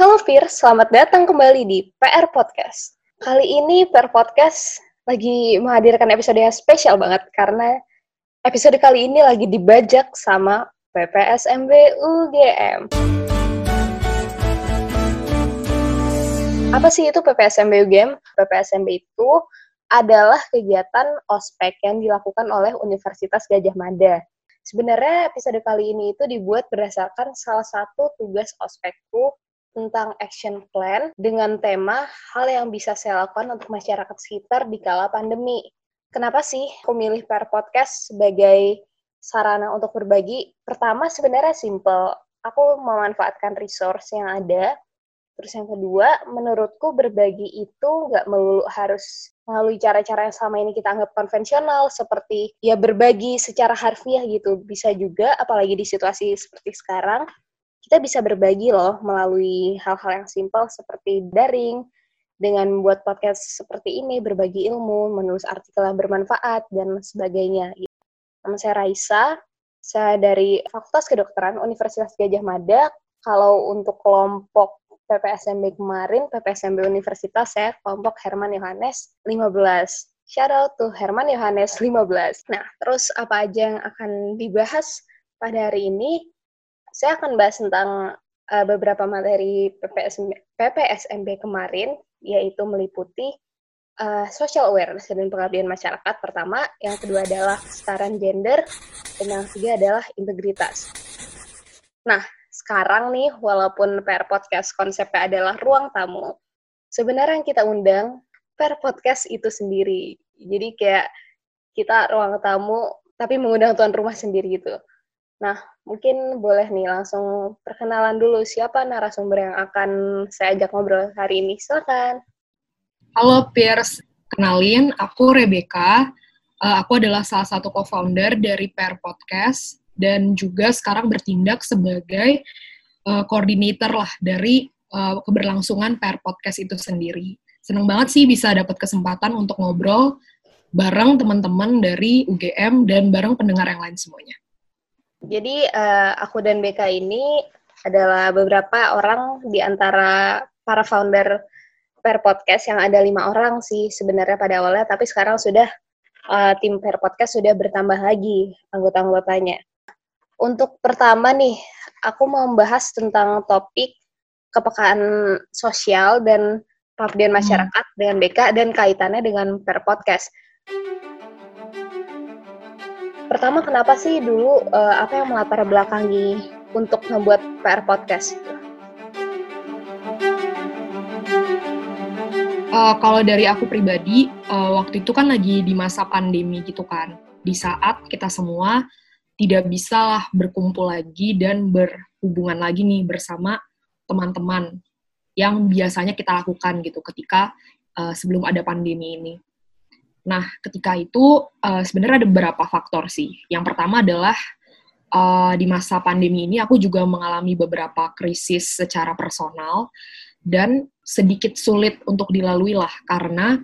Halo Fir, selamat datang kembali di PR Podcast. Kali ini PR Podcast lagi menghadirkan episode yang spesial banget karena episode kali ini lagi dibajak sama PPSMB UGM. Apa sih itu PPSMB UGM? PPSMB itu adalah kegiatan ospek yang dilakukan oleh Universitas Gajah Mada. Sebenarnya episode kali ini itu dibuat berdasarkan salah satu tugas ospekku tentang action plan dengan tema hal yang bisa saya lakukan untuk masyarakat sekitar di kala pandemi. Kenapa sih aku milih per podcast sebagai sarana untuk berbagi? Pertama sebenarnya simple. Aku memanfaatkan resource yang ada. Terus yang kedua, menurutku berbagi itu nggak melulu harus melalui cara-cara yang sama ini kita anggap konvensional, seperti ya berbagi secara harfiah gitu. Bisa juga, apalagi di situasi seperti sekarang, kita bisa berbagi loh melalui hal-hal yang simpel seperti daring, dengan membuat podcast seperti ini, berbagi ilmu, menulis artikel yang bermanfaat, dan sebagainya. Nama saya Raisa, saya dari Fakultas Kedokteran Universitas Gajah Mada. Kalau untuk kelompok PPSMB kemarin, PPSMB Universitas, saya kelompok Herman Yohanes 15. Shout out to Herman Yohanes 15. Nah, terus apa aja yang akan dibahas pada hari ini? Saya akan bahas tentang uh, beberapa materi PPSMB, PPSMB kemarin, yaitu meliputi uh, social awareness dan pengabdian masyarakat pertama, yang kedua adalah kesetaraan gender, dan yang ketiga adalah integritas. Nah, sekarang nih, walaupun per podcast konsepnya adalah ruang tamu, sebenarnya yang kita undang per podcast itu sendiri. Jadi kayak kita ruang tamu, tapi mengundang tuan rumah sendiri gitu. Nah, mungkin boleh nih langsung perkenalan dulu siapa narasumber yang akan saya ajak ngobrol hari ini. Silakan. Halo Piers, kenalin aku Rebecca. Uh, aku adalah salah satu co-founder dari Pair Podcast dan juga sekarang bertindak sebagai uh, koordinator lah dari uh, keberlangsungan Pair Podcast itu sendiri. Seneng banget sih bisa dapat kesempatan untuk ngobrol bareng teman-teman dari UGM dan bareng pendengar yang lain semuanya. Jadi uh, aku dan BK ini adalah beberapa orang di antara para founder Per Podcast yang ada lima orang sih sebenarnya pada awalnya, tapi sekarang sudah uh, tim Per Podcast sudah bertambah lagi anggota-anggotanya. Untuk pertama nih, aku mau membahas tentang topik kepekaan sosial dan pengabdian hmm. masyarakat hmm. dengan BK dan kaitannya dengan Per Podcast. Pertama, kenapa sih dulu uh, apa yang melatar belakangi untuk membuat PR podcast? Uh, kalau dari aku pribadi, uh, waktu itu kan lagi di masa pandemi gitu kan. Di saat kita semua tidak bisa lah berkumpul lagi dan berhubungan lagi nih bersama teman-teman yang biasanya kita lakukan gitu ketika uh, sebelum ada pandemi ini. Nah, ketika itu uh, sebenarnya ada beberapa faktor sih. Yang pertama adalah uh, di masa pandemi ini aku juga mengalami beberapa krisis secara personal dan sedikit sulit untuk dilalui lah karena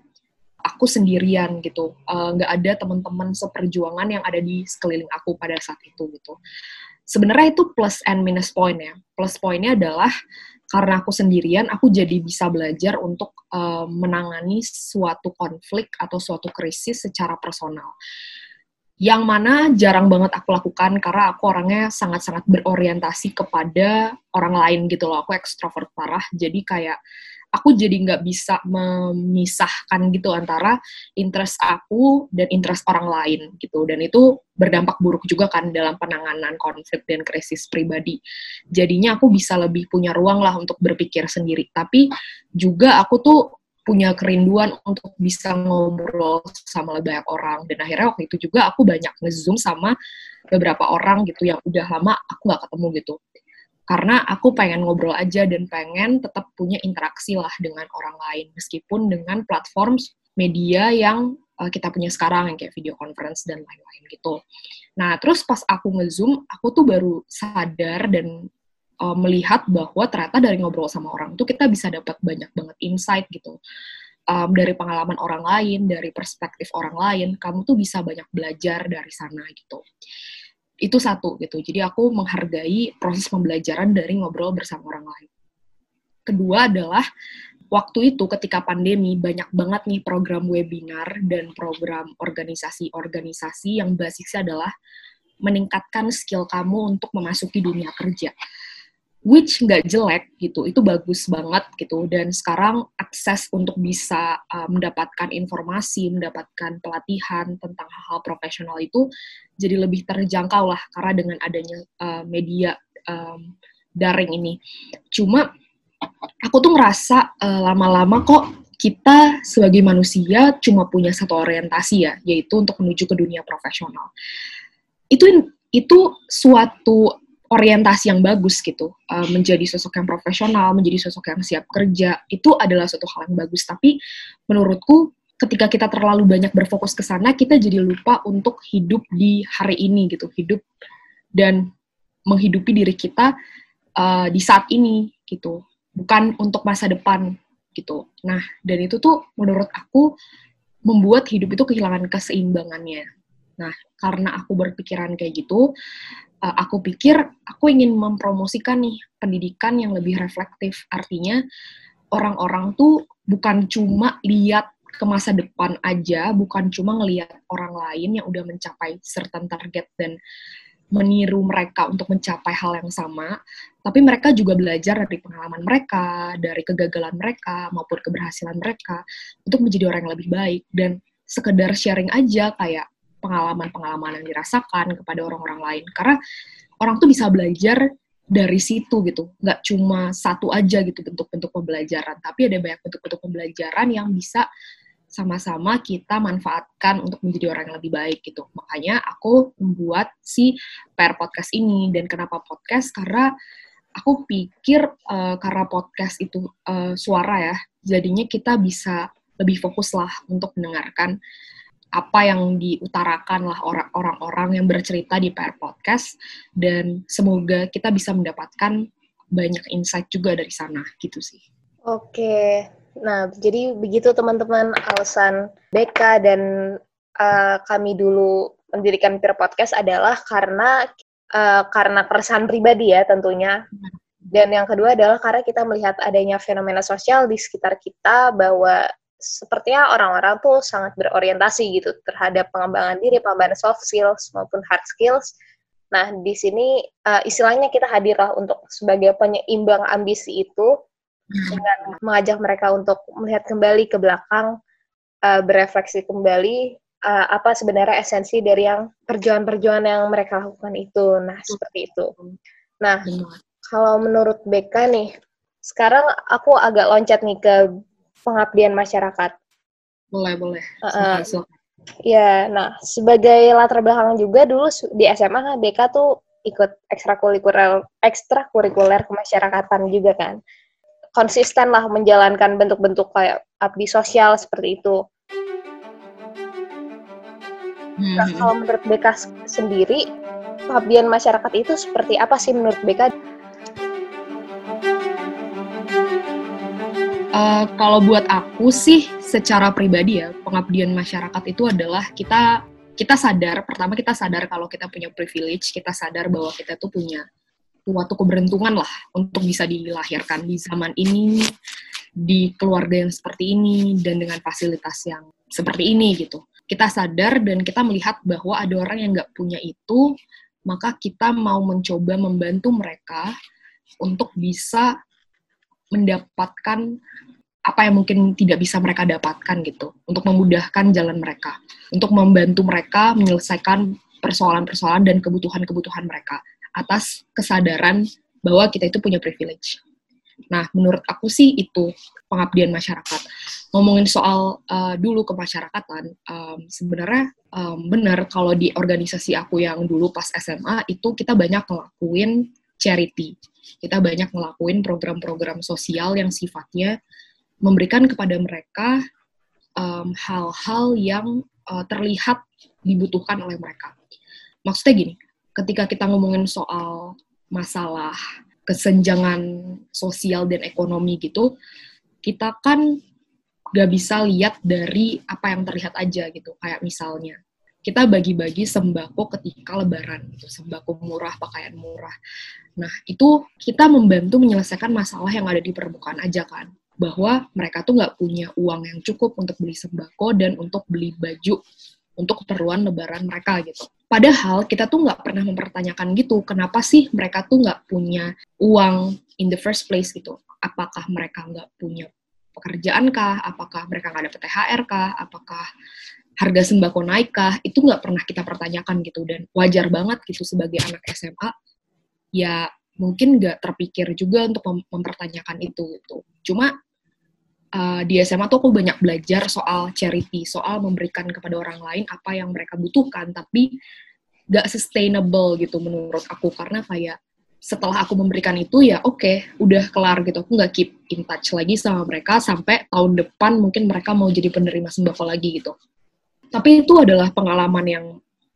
aku sendirian gitu. Eh, nggak uh, ada teman-teman seperjuangan yang ada di sekeliling aku pada saat itu gitu. Sebenarnya itu plus and minus point ya. Plus pointnya adalah karena aku sendirian, aku jadi bisa belajar untuk uh, menangani suatu konflik atau suatu krisis secara personal. Yang mana jarang banget aku lakukan karena aku orangnya sangat-sangat berorientasi kepada orang lain gitu loh. Aku ekstrovert parah, jadi kayak aku jadi nggak bisa memisahkan gitu antara interest aku dan interest orang lain gitu. Dan itu berdampak buruk juga kan dalam penanganan konflik dan krisis pribadi. Jadinya aku bisa lebih punya ruang lah untuk berpikir sendiri. Tapi juga aku tuh punya kerinduan untuk bisa ngobrol sama lebih banyak orang. Dan akhirnya waktu itu juga aku banyak ngezoom sama beberapa orang gitu yang udah lama aku nggak ketemu gitu karena aku pengen ngobrol aja dan pengen tetap punya interaksi lah dengan orang lain meskipun dengan platform media yang uh, kita punya sekarang yang kayak video conference dan lain-lain gitu. Nah, terus pas aku ngezoom, aku tuh baru sadar dan uh, melihat bahwa ternyata dari ngobrol sama orang tuh kita bisa dapat banyak banget insight gitu. Um, dari pengalaman orang lain, dari perspektif orang lain, kamu tuh bisa banyak belajar dari sana gitu itu satu gitu. Jadi aku menghargai proses pembelajaran dari ngobrol bersama orang lain. kedua adalah waktu itu ketika pandemi banyak banget nih program webinar dan program organisasi-organisasi yang basisnya adalah meningkatkan skill kamu untuk memasuki dunia kerja. Which nggak jelek gitu, itu bagus banget gitu. Dan sekarang akses untuk bisa uh, mendapatkan informasi, mendapatkan pelatihan tentang hal-hal profesional itu jadi lebih terjangkau lah karena dengan adanya uh, media um, daring ini. Cuma aku tuh ngerasa uh, lama-lama kok kita sebagai manusia cuma punya satu orientasi ya, yaitu untuk menuju ke dunia profesional. Itu itu suatu orientasi yang bagus gitu, uh, menjadi sosok yang profesional, menjadi sosok yang siap kerja, itu adalah suatu hal yang bagus. Tapi menurutku ketika kita terlalu banyak berfokus ke sana, kita jadi lupa untuk hidup di hari ini gitu, hidup dan menghidupi diri kita uh, di saat ini gitu bukan untuk masa depan gitu. Nah, dan itu tuh menurut aku membuat hidup itu kehilangan keseimbangannya. Nah, karena aku berpikiran kayak gitu, uh, aku pikir aku ingin mempromosikan nih pendidikan yang lebih reflektif. Artinya orang-orang tuh bukan cuma lihat ke masa depan aja, bukan cuma ngelihat orang lain yang udah mencapai certain target dan meniru mereka untuk mencapai hal yang sama, tapi mereka juga belajar dari pengalaman mereka, dari kegagalan mereka maupun keberhasilan mereka untuk menjadi orang yang lebih baik dan sekedar sharing aja kayak pengalaman-pengalaman yang dirasakan kepada orang-orang lain. Karena orang tuh bisa belajar dari situ gitu. Nggak cuma satu aja gitu bentuk-bentuk pembelajaran. Tapi ada banyak bentuk-bentuk pembelajaran yang bisa sama-sama kita manfaatkan untuk menjadi orang yang lebih baik gitu. Makanya aku membuat si PR podcast ini. Dan kenapa podcast? Karena aku pikir uh, karena podcast itu uh, suara ya, jadinya kita bisa lebih fokus lah untuk mendengarkan apa yang diutarakan lah orang-orang yang bercerita di PR podcast dan semoga kita bisa mendapatkan banyak insight juga dari sana gitu sih. Oke, Nah, jadi begitu teman-teman alasan BK dan uh, kami dulu mendirikan Peer Podcast adalah karena uh, karena keresahan pribadi ya tentunya. Dan yang kedua adalah karena kita melihat adanya fenomena sosial di sekitar kita bahwa sepertinya orang-orang tuh sangat berorientasi gitu terhadap pengembangan diri, pengembangan soft skills maupun hard skills. Nah, di sini uh, istilahnya kita hadirlah untuk sebagai penyeimbang ambisi itu dengan mengajak mereka untuk melihat kembali ke belakang, uh, berefleksi kembali uh, apa sebenarnya esensi dari yang perjuangan-perjuangan yang mereka lakukan itu. Nah, seperti itu. Nah, kalau menurut BK nih, sekarang aku agak loncat nih ke pengabdian masyarakat. Boleh, boleh. Uh, uh, ya, nah sebagai latar belakang juga dulu di SMA BK tuh ikut ekstrakurikuler ekstrakurikuler kemasyarakatan juga kan konsisten lah menjalankan bentuk-bentuk kayak abdi sosial seperti itu. Hmm. Nah, kalau menurut BK sendiri, pengabdian masyarakat itu seperti apa sih menurut BK? Uh, kalau buat aku sih, secara pribadi ya, pengabdian masyarakat itu adalah kita kita sadar, pertama kita sadar kalau kita punya privilege, kita sadar bahwa kita tuh punya suatu keberuntungan lah untuk bisa dilahirkan di zaman ini, di keluarga yang seperti ini, dan dengan fasilitas yang seperti ini gitu. Kita sadar dan kita melihat bahwa ada orang yang nggak punya itu, maka kita mau mencoba membantu mereka untuk bisa mendapatkan apa yang mungkin tidak bisa mereka dapatkan gitu, untuk memudahkan jalan mereka, untuk membantu mereka menyelesaikan persoalan-persoalan dan kebutuhan-kebutuhan mereka atas kesadaran bahwa kita itu punya privilege. Nah, menurut aku sih itu pengabdian masyarakat. Ngomongin soal uh, dulu kemasyarakatan, um, sebenarnya um, benar kalau di organisasi aku yang dulu pas SMA itu kita banyak ngelakuin charity. Kita banyak ngelakuin program-program sosial yang sifatnya memberikan kepada mereka hal-hal um, yang uh, terlihat dibutuhkan oleh mereka. Maksudnya gini, ketika kita ngomongin soal masalah kesenjangan sosial dan ekonomi gitu, kita kan gak bisa lihat dari apa yang terlihat aja gitu. Kayak misalnya, kita bagi-bagi sembako ketika lebaran gitu, sembako murah, pakaian murah. Nah, itu kita membantu menyelesaikan masalah yang ada di permukaan aja kan. Bahwa mereka tuh nggak punya uang yang cukup untuk beli sembako dan untuk beli baju untuk keperluan lebaran mereka gitu. Padahal kita tuh nggak pernah mempertanyakan gitu, kenapa sih mereka tuh nggak punya uang in the first place gitu. Apakah mereka nggak punya pekerjaan kah? Apakah mereka nggak dapat THR kah? Apakah harga sembako naik kah? Itu nggak pernah kita pertanyakan gitu. Dan wajar banget gitu sebagai anak SMA ya mungkin nggak terpikir juga untuk mem mempertanyakan itu gitu. Cuma uh, di SMA tuh aku banyak belajar soal charity soal memberikan kepada orang lain apa yang mereka butuhkan tapi nggak sustainable gitu menurut aku. Karena kayak setelah aku memberikan itu ya oke okay, udah kelar gitu. Aku nggak keep in touch lagi sama mereka sampai tahun depan mungkin mereka mau jadi penerima sembako lagi gitu tapi itu adalah pengalaman yang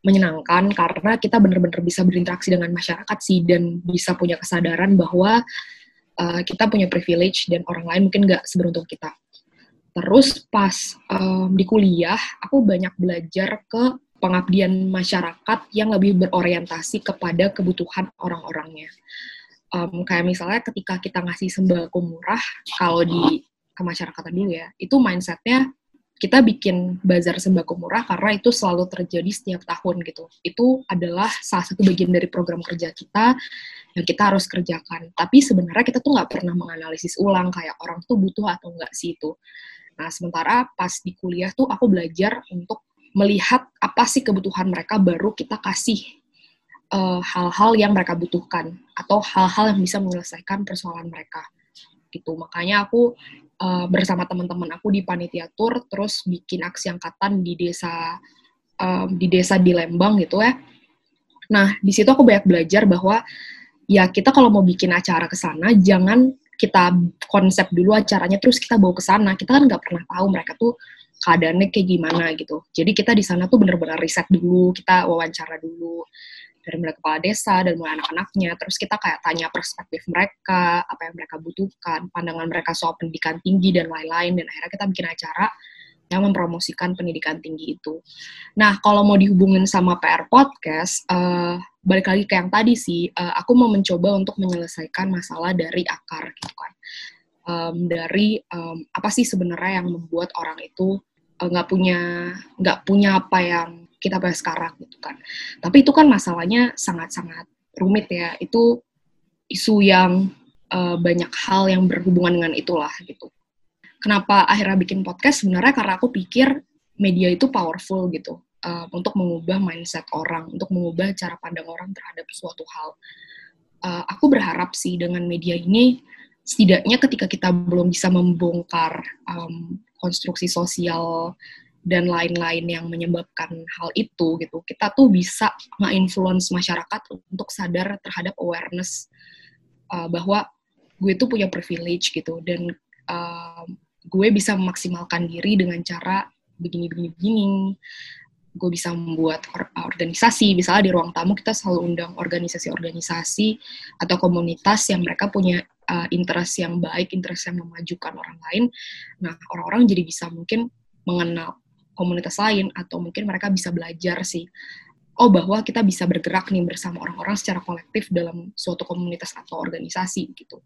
menyenangkan karena kita benar-benar bisa berinteraksi dengan masyarakat sih dan bisa punya kesadaran bahwa uh, kita punya privilege dan orang lain mungkin nggak seberuntung kita. Terus pas um, di kuliah, aku banyak belajar ke pengabdian masyarakat yang lebih berorientasi kepada kebutuhan orang-orangnya. Um, kayak misalnya ketika kita ngasih sembako murah, kalau di kemasyarakatan dulu ya, itu mindsetnya kita bikin bazar sembako murah karena itu selalu terjadi setiap tahun gitu. Itu adalah salah satu bagian dari program kerja kita yang kita harus kerjakan. Tapi sebenarnya kita tuh nggak pernah menganalisis ulang kayak orang tuh butuh atau enggak sih itu. Nah, sementara pas di kuliah tuh aku belajar untuk melihat apa sih kebutuhan mereka baru kita kasih eh, hal-hal uh, yang mereka butuhkan atau hal-hal yang bisa menyelesaikan persoalan mereka gitu. Makanya aku uh, bersama teman-teman aku di panitia tour terus bikin aksi angkatan di desa um, di desa di Lembang gitu ya. Nah, di situ aku banyak belajar bahwa ya kita kalau mau bikin acara ke sana jangan kita konsep dulu acaranya terus kita bawa ke sana. Kita kan nggak pernah tahu mereka tuh keadaannya kayak gimana gitu. Jadi kita di sana tuh bener-bener riset dulu, kita wawancara dulu dari mulai kepala desa dan mulai anak-anaknya terus kita kayak tanya perspektif mereka apa yang mereka butuhkan pandangan mereka soal pendidikan tinggi dan lain-lain dan akhirnya kita bikin acara yang mempromosikan pendidikan tinggi itu. Nah, kalau mau dihubungin sama PR podcast, uh, balik lagi ke yang tadi sih, uh, aku mau mencoba untuk menyelesaikan masalah dari akar gitu kan. Um, dari um, apa sih sebenarnya yang membuat orang itu nggak uh, punya nggak punya apa yang kita bahas sekarang gitu kan. Tapi itu kan masalahnya sangat-sangat rumit ya. Itu isu yang uh, banyak hal yang berhubungan dengan itulah gitu. Kenapa akhirnya bikin podcast? Sebenarnya karena aku pikir media itu powerful gitu uh, untuk mengubah mindset orang, untuk mengubah cara pandang orang terhadap suatu hal. Uh, aku berharap sih dengan media ini setidaknya ketika kita belum bisa membongkar um, konstruksi sosial dan lain-lain yang menyebabkan hal itu gitu. Kita tuh bisa nge-influence masyarakat untuk sadar terhadap awareness uh, bahwa gue tuh punya privilege gitu. Dan uh, gue bisa memaksimalkan diri dengan cara begini begini begini gue bisa membuat or organisasi misalnya di ruang tamu kita selalu undang organisasi-organisasi atau komunitas yang mereka punya uh, interest yang baik interest yang memajukan orang lain. Nah orang-orang jadi bisa mungkin mengenal komunitas lain atau mungkin mereka bisa belajar sih oh bahwa kita bisa bergerak nih bersama orang-orang secara kolektif dalam suatu komunitas atau organisasi gitu.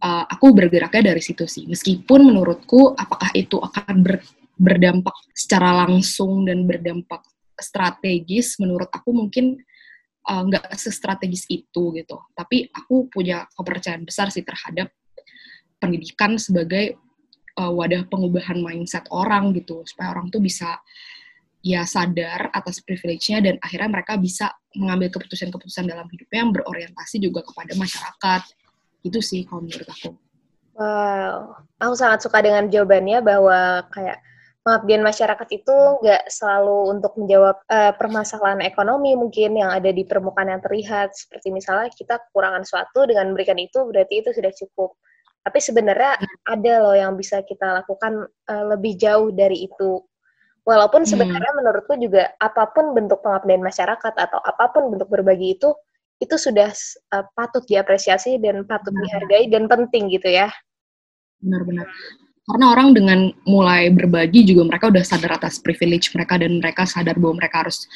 Uh, aku bergeraknya dari situ sih. Meskipun menurutku apakah itu akan ber, berdampak secara langsung dan berdampak strategis, menurut aku mungkin uh, nggak uh, sestrategis itu gitu. Tapi aku punya kepercayaan besar sih terhadap pendidikan sebagai uh, wadah pengubahan mindset orang gitu supaya orang tuh bisa ya sadar atas privilege-nya dan akhirnya mereka bisa mengambil keputusan-keputusan dalam hidupnya yang berorientasi juga kepada masyarakat. Itu sih kalau menurut aku. Wow, aku sangat suka dengan jawabannya bahwa kayak pengabdian masyarakat itu nggak selalu untuk menjawab uh, permasalahan ekonomi mungkin yang ada di permukaan yang terlihat. Seperti misalnya kita kekurangan suatu dengan memberikan itu berarti itu sudah cukup tapi sebenarnya ada loh yang bisa kita lakukan uh, lebih jauh dari itu. Walaupun hmm. sebenarnya hmm. menurutku juga apa pun bentuk pengabdian masyarakat atau apa pun bentuk berbagi itu itu sudah uh, patut diapresiasi dan patut dihargai dan penting gitu ya. Benar-benar. karena orang dengan mulai berbagi juga mereka udah sadar atas privilege mereka dan mereka sadar bahwa mereka harus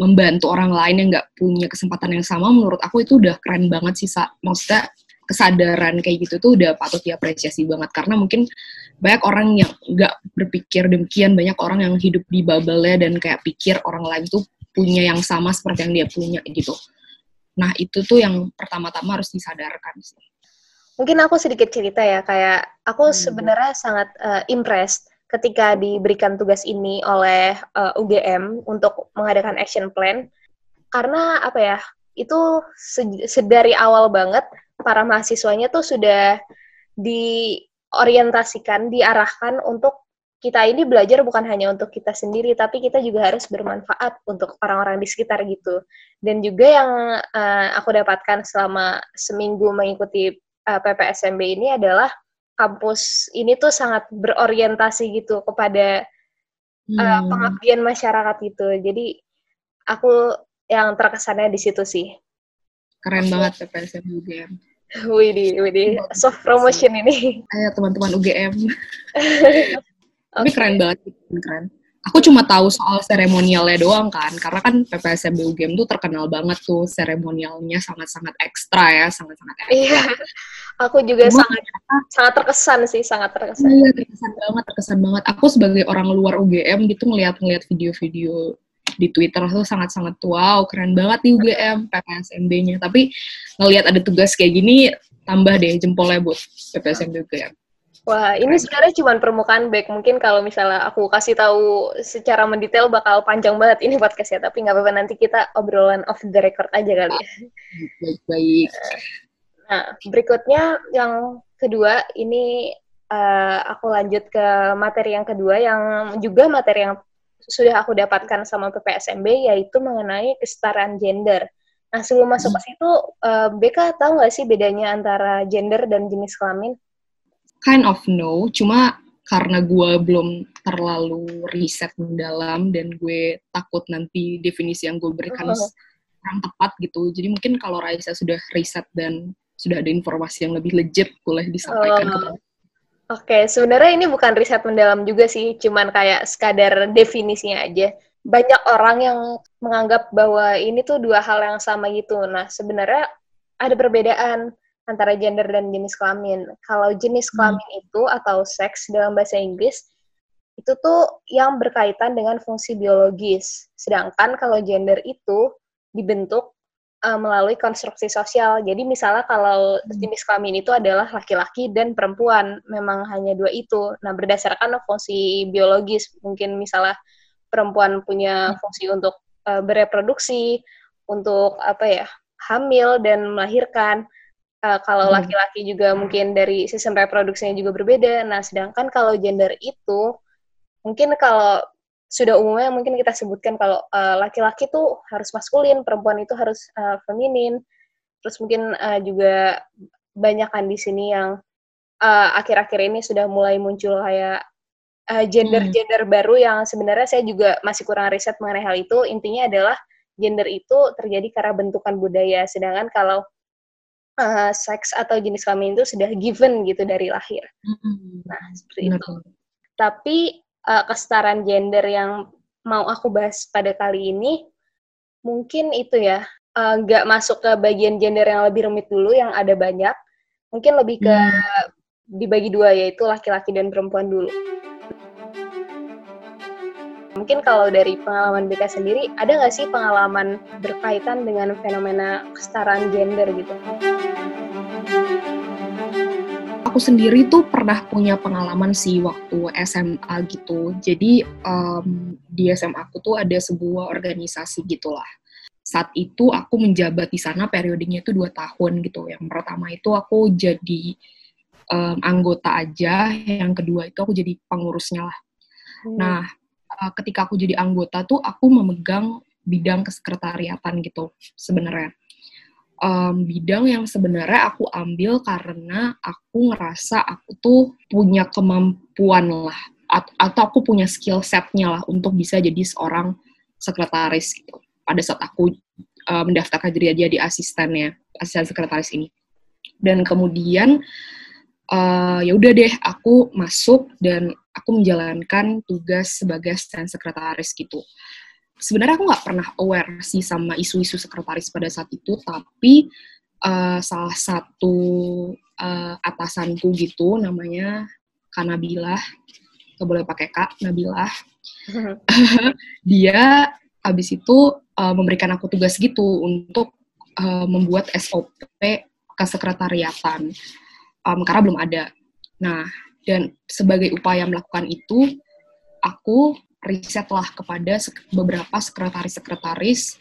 membantu orang lain yang nggak punya kesempatan yang sama menurut aku itu udah keren banget sih Sa. maksudnya kesadaran kayak gitu tuh udah patut diapresiasi banget karena mungkin banyak orang yang nggak berpikir demikian banyak orang yang hidup di bubble-nya dan kayak pikir orang lain tuh punya yang sama seperti yang dia punya gitu nah itu tuh yang pertama-tama harus disadarkan sih Mungkin aku sedikit cerita ya, kayak aku hmm. sebenarnya sangat uh, impressed ketika diberikan tugas ini oleh uh, eh, UGM untuk mengadakan action plan. Karena apa ya, itu sedari awal banget para mahasiswanya tuh sudah diorientasikan, diarahkan untuk kita ini belajar bukan hanya untuk kita sendiri, tapi kita juga harus bermanfaat untuk orang-orang di sekitar gitu. Dan juga yang uh, aku dapatkan selama seminggu mengikuti uh, eh, PPSMB ini adalah kampus ini tuh sangat berorientasi gitu kepada uh, pengabdian masyarakat gitu. Jadi aku yang terkesannya di situ sih. Keren banget PPSMB UGM. Widih, widih, soft promotion ini. Ayo teman-teman UGM. Tapi okay. keren banget, keren aku cuma tahu soal seremonialnya doang kan karena kan PPSMB UGM tuh terkenal banget tuh seremonialnya sangat-sangat ekstra ya sangat-sangat ekstra. Iya, aku juga Cuma, sangat sangat terkesan sih sangat terkesan. Iya terkesan banget terkesan banget. Aku sebagai orang luar UGM gitu ngeliat-ngeliat video-video di Twitter tuh sangat-sangat wow keren banget nih UGM PPSMB-nya. Tapi ngelihat ada tugas kayak gini tambah deh jempolnya buat PPSMB UGM. Wah, ini sebenarnya cuma permukaan back. Mungkin kalau misalnya aku kasih tahu secara mendetail bakal panjang banget ini podcastnya. Tapi nggak apa-apa, nanti kita obrolan off the record aja kali ya. Baik-baik. Nah, berikutnya yang kedua, ini uh, aku lanjut ke materi yang kedua, yang juga materi yang sudah aku dapatkan sama PPSMB, yaitu mengenai kesetaraan gender. Nah, sebelum masuk ke situ, uh, BK tahu nggak sih bedanya antara gender dan jenis kelamin? kind of know, cuma karena gue belum terlalu riset mendalam dan gue takut nanti definisi yang gue berikan uh kurang tepat gitu. Jadi mungkin kalau Raisa sudah riset dan sudah ada informasi yang lebih legit boleh disampaikan uh, kepada Oke, okay. sebenarnya ini bukan riset mendalam juga sih, cuman kayak sekadar definisinya aja. Banyak orang yang menganggap bahwa ini tuh dua hal yang sama gitu. Nah, sebenarnya ada perbedaan antara gender dan jenis kelamin. Kalau jenis hmm. kelamin hmm. itu atau seks dalam bahasa Inggris itu tuh yang berkaitan dengan fungsi biologis. Sedangkan kalau gender itu dibentuk uh, melalui konstruksi sosial. Jadi misalnya kalau hmm. jenis kelamin itu adalah laki-laki dan perempuan, memang hanya dua itu. Nah, berdasarkan fungsi biologis, mungkin misalnya perempuan punya hmm. fungsi untuk uh, bereproduksi, untuk apa ya, hamil dan melahirkan Uh, kalau hmm. laki-laki juga mungkin dari sistem reproduksinya juga berbeda. Nah, sedangkan kalau gender itu mungkin kalau sudah umumnya mungkin kita sebutkan kalau uh, laki-laki tuh harus maskulin, perempuan itu harus uh, feminin. Terus mungkin uh, juga banyak kan di sini yang akhir-akhir uh, ini sudah mulai muncul kayak gender-gender uh, hmm. baru yang sebenarnya saya juga masih kurang riset mengenai hal itu. Intinya adalah gender itu terjadi karena bentukan budaya. Sedangkan kalau uh, seks atau jenis kelamin itu sudah given gitu dari lahir. Mm-hmm. Nah, seperti Benar. itu. Tapi uh, kesetaraan gender yang mau aku bahas pada kali ini mungkin itu ya nggak uh, masuk ke bagian gender yang lebih rumit dulu yang ada banyak. Mungkin lebih ke mm. dibagi dua yaitu laki-laki dan perempuan dulu. Mungkin kalau dari pengalaman BK sendiri, ada nggak sih pengalaman berkaitan dengan fenomena kesetaraan gender gitu? Aku sendiri tuh pernah punya pengalaman sih waktu SMA gitu. Jadi um, di SMA aku tuh ada sebuah organisasi gitulah. Saat itu aku menjabat di sana periodenya itu dua tahun gitu. Yang pertama itu aku jadi um, anggota aja, yang kedua itu aku jadi pengurusnya lah. Hmm. Nah, uh, ketika aku jadi anggota tuh aku memegang bidang kesekretariatan gitu sebenarnya um, bidang yang sebenarnya aku ambil karena aku ngerasa aku tuh punya kemampuan lah atau aku punya skill setnya lah untuk bisa jadi seorang sekretaris gitu pada saat aku uh, mendaftarkan diri aja di asistennya asisten sekretaris ini. Dan kemudian uh, ya udah deh aku masuk dan aku menjalankan tugas sebagai stand sekretaris gitu sebenarnya aku nggak pernah aware sih sama isu-isu sekretaris pada saat itu tapi uh, salah satu uh, atasanku gitu namanya Kanabilah nggak boleh pakai kak Nabilah dia abis itu uh, memberikan aku tugas gitu untuk uh, membuat SOP kesekretariatan um, karena belum ada. Nah, dan sebagai upaya melakukan itu, aku risetlah kepada beberapa sekretaris-sekretaris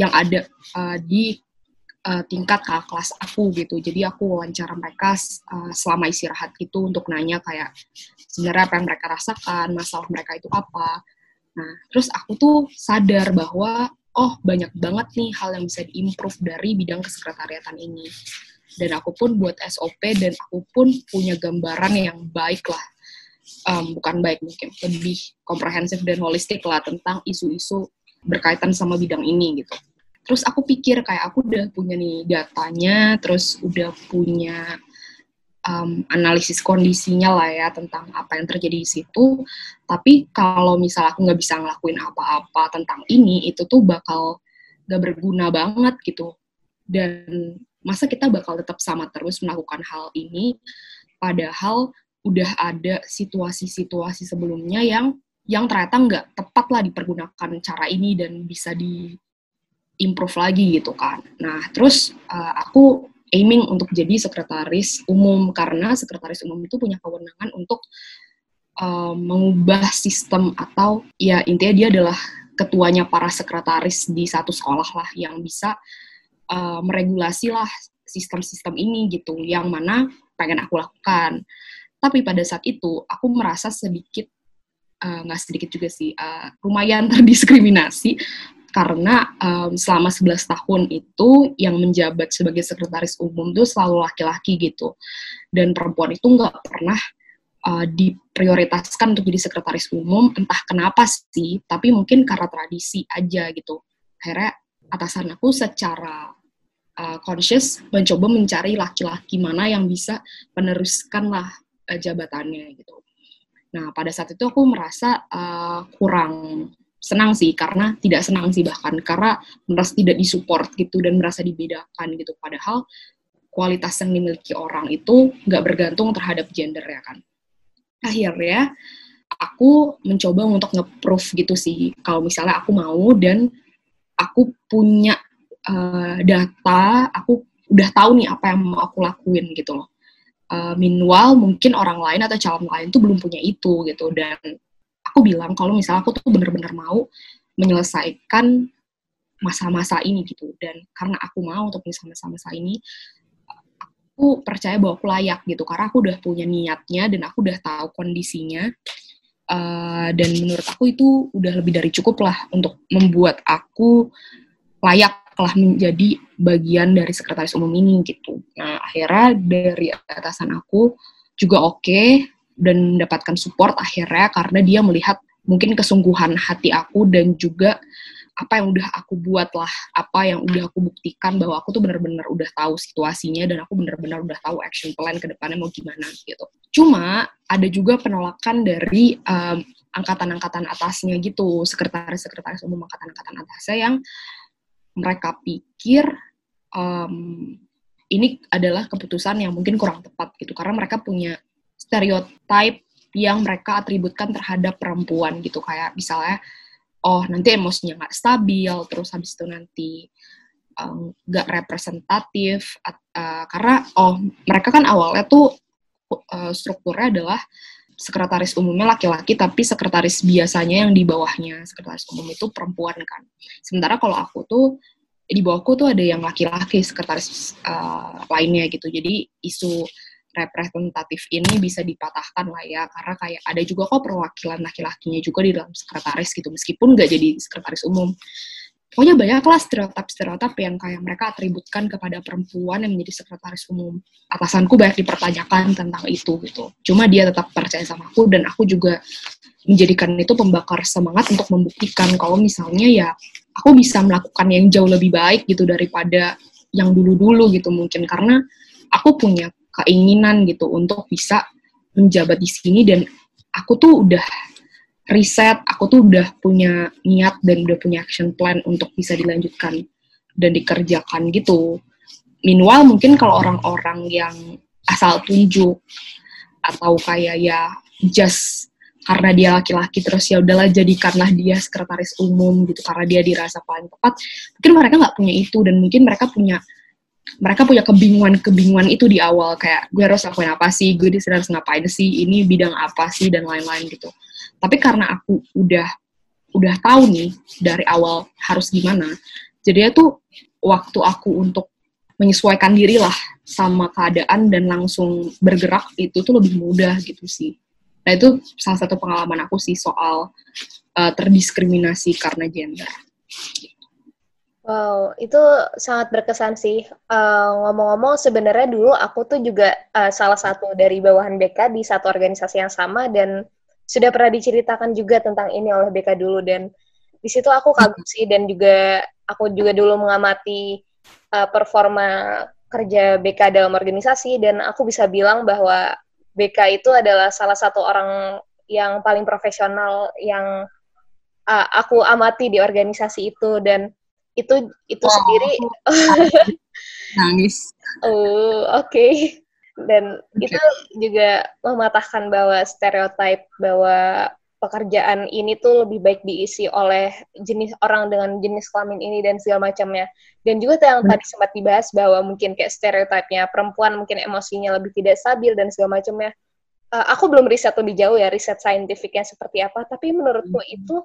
yang ada uh, di uh, tingkat kakak kelas aku gitu. Jadi aku wawancara mereka uh, selama istirahat gitu untuk nanya kayak sebenarnya apa yang mereka rasakan, masalah mereka itu apa. Nah, terus aku tuh sadar bahwa oh banyak banget nih hal yang bisa diimprove dari bidang kesekretariatan ini dan aku pun buat SOP dan aku pun punya gambaran yang baik lah um, bukan baik mungkin lebih komprehensif dan holistik lah tentang isu-isu berkaitan sama bidang ini gitu. Terus aku pikir kayak aku udah punya nih datanya terus udah punya um, analisis kondisinya lah ya tentang apa yang terjadi di situ. Tapi kalau misal aku nggak bisa ngelakuin apa-apa tentang ini itu tuh bakal gak berguna banget gitu. Dan masa kita bakal tetap sama terus melakukan hal ini padahal udah ada situasi-situasi sebelumnya yang yang ternyata nggak tepat lah dipergunakan cara ini dan bisa di improve lagi gitu kan. Nah terus uh, aku aiming untuk jadi sekretaris umum karena sekretaris umum itu punya kewenangan untuk uh, mengubah sistem atau ya intinya dia adalah ketuanya para sekretaris di satu sekolah lah yang bisa uh, meregulasi lah sistem-sistem ini gitu yang mana pengen aku lakukan tapi pada saat itu aku merasa sedikit eh, nggak uh, sedikit juga sih uh, lumayan terdiskriminasi. Karena um, selama 11 tahun itu yang menjabat sebagai sekretaris umum itu selalu laki-laki gitu. Dan perempuan itu nggak pernah uh, diprioritaskan untuk jadi sekretaris umum. Entah kenapa sih tapi mungkin karena tradisi aja gitu. Akhirnya atasan aku secara uh, conscious mencoba mencari laki-laki mana yang bisa meneruskan lah uh, jabatannya gitu. Nah pada saat itu aku merasa uh, kurang senang sih karena tidak senang sih bahkan karena merasa tidak disupport gitu dan merasa dibedakan gitu padahal kualitas yang dimiliki orang itu nggak bergantung terhadap gender ya kan akhirnya aku mencoba untuk nge-proof gitu sih kalau misalnya aku mau dan aku punya uh, data, aku udah tahu nih apa yang mau aku lakuin gitu loh. Uh, meanwhile mungkin orang lain atau calon lain tuh belum punya itu gitu. Dan aku bilang kalau misalnya aku tuh bener-bener mau menyelesaikan masa-masa ini gitu. Dan karena aku mau untuk menyelesaikan masa-masa ini aku percaya bahwa aku layak gitu. Karena aku udah punya niatnya dan aku udah tahu kondisinya uh, dan menurut aku itu udah lebih dari cukup lah untuk membuat aku layak telah menjadi bagian dari sekretaris umum ini gitu. Nah akhirnya dari atasan aku juga oke okay, dan mendapatkan support akhirnya karena dia melihat mungkin kesungguhan hati aku dan juga apa yang udah aku buat lah, apa yang udah aku buktikan bahwa aku tuh bener-bener udah tahu situasinya dan aku bener-bener udah tahu action plan ke depannya mau gimana gitu. Cuma ada juga penolakan dari um, angkatan-angkatan atasnya gitu, sekretaris-sekretaris umum angkatan-angkatan atasnya yang mereka pikir um, ini adalah keputusan yang mungkin kurang tepat gitu. Karena mereka punya stereotype yang mereka atributkan terhadap perempuan gitu. Kayak misalnya oh nanti emosinya nggak stabil terus habis itu nanti nggak um, representatif uh, karena oh mereka kan awalnya tuh uh, strukturnya adalah sekretaris umumnya laki-laki tapi sekretaris biasanya yang di bawahnya. Sekretaris umum itu perempuan kan. Sementara kalau aku tuh di bawahku tuh ada yang laki-laki sekretaris uh, lainnya gitu. Jadi isu representatif ini bisa dipatahkan lah ya karena kayak ada juga kok perwakilan laki-lakinya juga di dalam sekretaris gitu. Meskipun nggak jadi sekretaris umum pokoknya banyak lah stereotip-stereotip yang kayak mereka atributkan kepada perempuan yang menjadi sekretaris umum. Atasanku banyak dipertanyakan tentang itu gitu. Cuma dia tetap percaya sama aku dan aku juga menjadikan itu pembakar semangat untuk membuktikan kalau misalnya ya aku bisa melakukan yang jauh lebih baik gitu daripada yang dulu-dulu gitu mungkin karena aku punya keinginan gitu untuk bisa menjabat di sini dan aku tuh udah riset, aku tuh udah punya niat dan udah punya action plan untuk bisa dilanjutkan dan dikerjakan gitu. Meanwhile mungkin kalau orang-orang yang asal tunjuk atau kayak ya just karena dia laki-laki terus ya udahlah jadikanlah dia sekretaris umum gitu karena dia dirasa paling tepat mungkin mereka nggak punya itu dan mungkin mereka punya mereka punya kebingungan-kebingungan itu di awal kayak gue harus lakuin apa sih, gue di harus ngapain sih, ini bidang apa sih dan lain-lain gitu. Tapi karena aku udah udah tahu nih dari awal harus gimana, jadi itu waktu aku untuk menyesuaikan diri lah sama keadaan dan langsung bergerak itu tuh lebih mudah gitu sih. Nah itu salah satu pengalaman aku sih soal uh, terdiskriminasi karena gender. Wow, itu sangat berkesan sih. Uh, ngomong-ngomong, sebenarnya dulu aku tuh juga uh, salah satu dari bawahan BK di satu organisasi yang sama dan sudah pernah diceritakan juga tentang ini oleh BK dulu dan di situ aku kagum sih dan juga aku juga dulu mengamati uh, performa kerja BK dalam organisasi dan aku bisa bilang bahwa BK itu adalah salah satu orang yang paling profesional yang uh, aku amati di organisasi itu dan itu itu oh, sendiri. Nangis. Oh oke. okay. Dan okay. itu juga mematahkan bahwa stereotip bahwa pekerjaan ini tuh lebih baik diisi oleh jenis orang dengan jenis kelamin ini dan segala macamnya dan juga yang tadi sempat dibahas bahwa mungkin kayak stereotipnya perempuan mungkin emosinya lebih tidak stabil dan segala macamnya uh, aku belum riset lebih jauh ya riset saintifiknya seperti apa tapi menurutku hmm. itu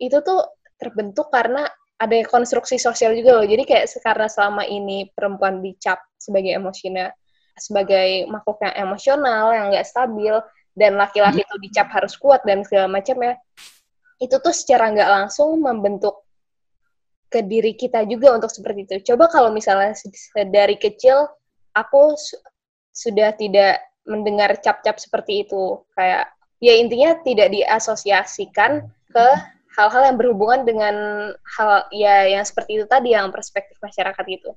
itu tuh terbentuk karena ada konstruksi sosial juga loh. Jadi kayak karena selama ini perempuan dicap sebagai emosinya sebagai makhluk yang emosional, yang nggak stabil, dan laki-laki itu dicap harus kuat dan segala macam ya. Itu tuh secara nggak langsung membentuk ke diri kita juga untuk seperti itu. Coba kalau misalnya dari kecil aku su sudah tidak mendengar cap-cap seperti itu, kayak ya intinya tidak diasosiasikan ke hal-hal yang berhubungan dengan hal ya yang seperti itu tadi yang perspektif masyarakat itu.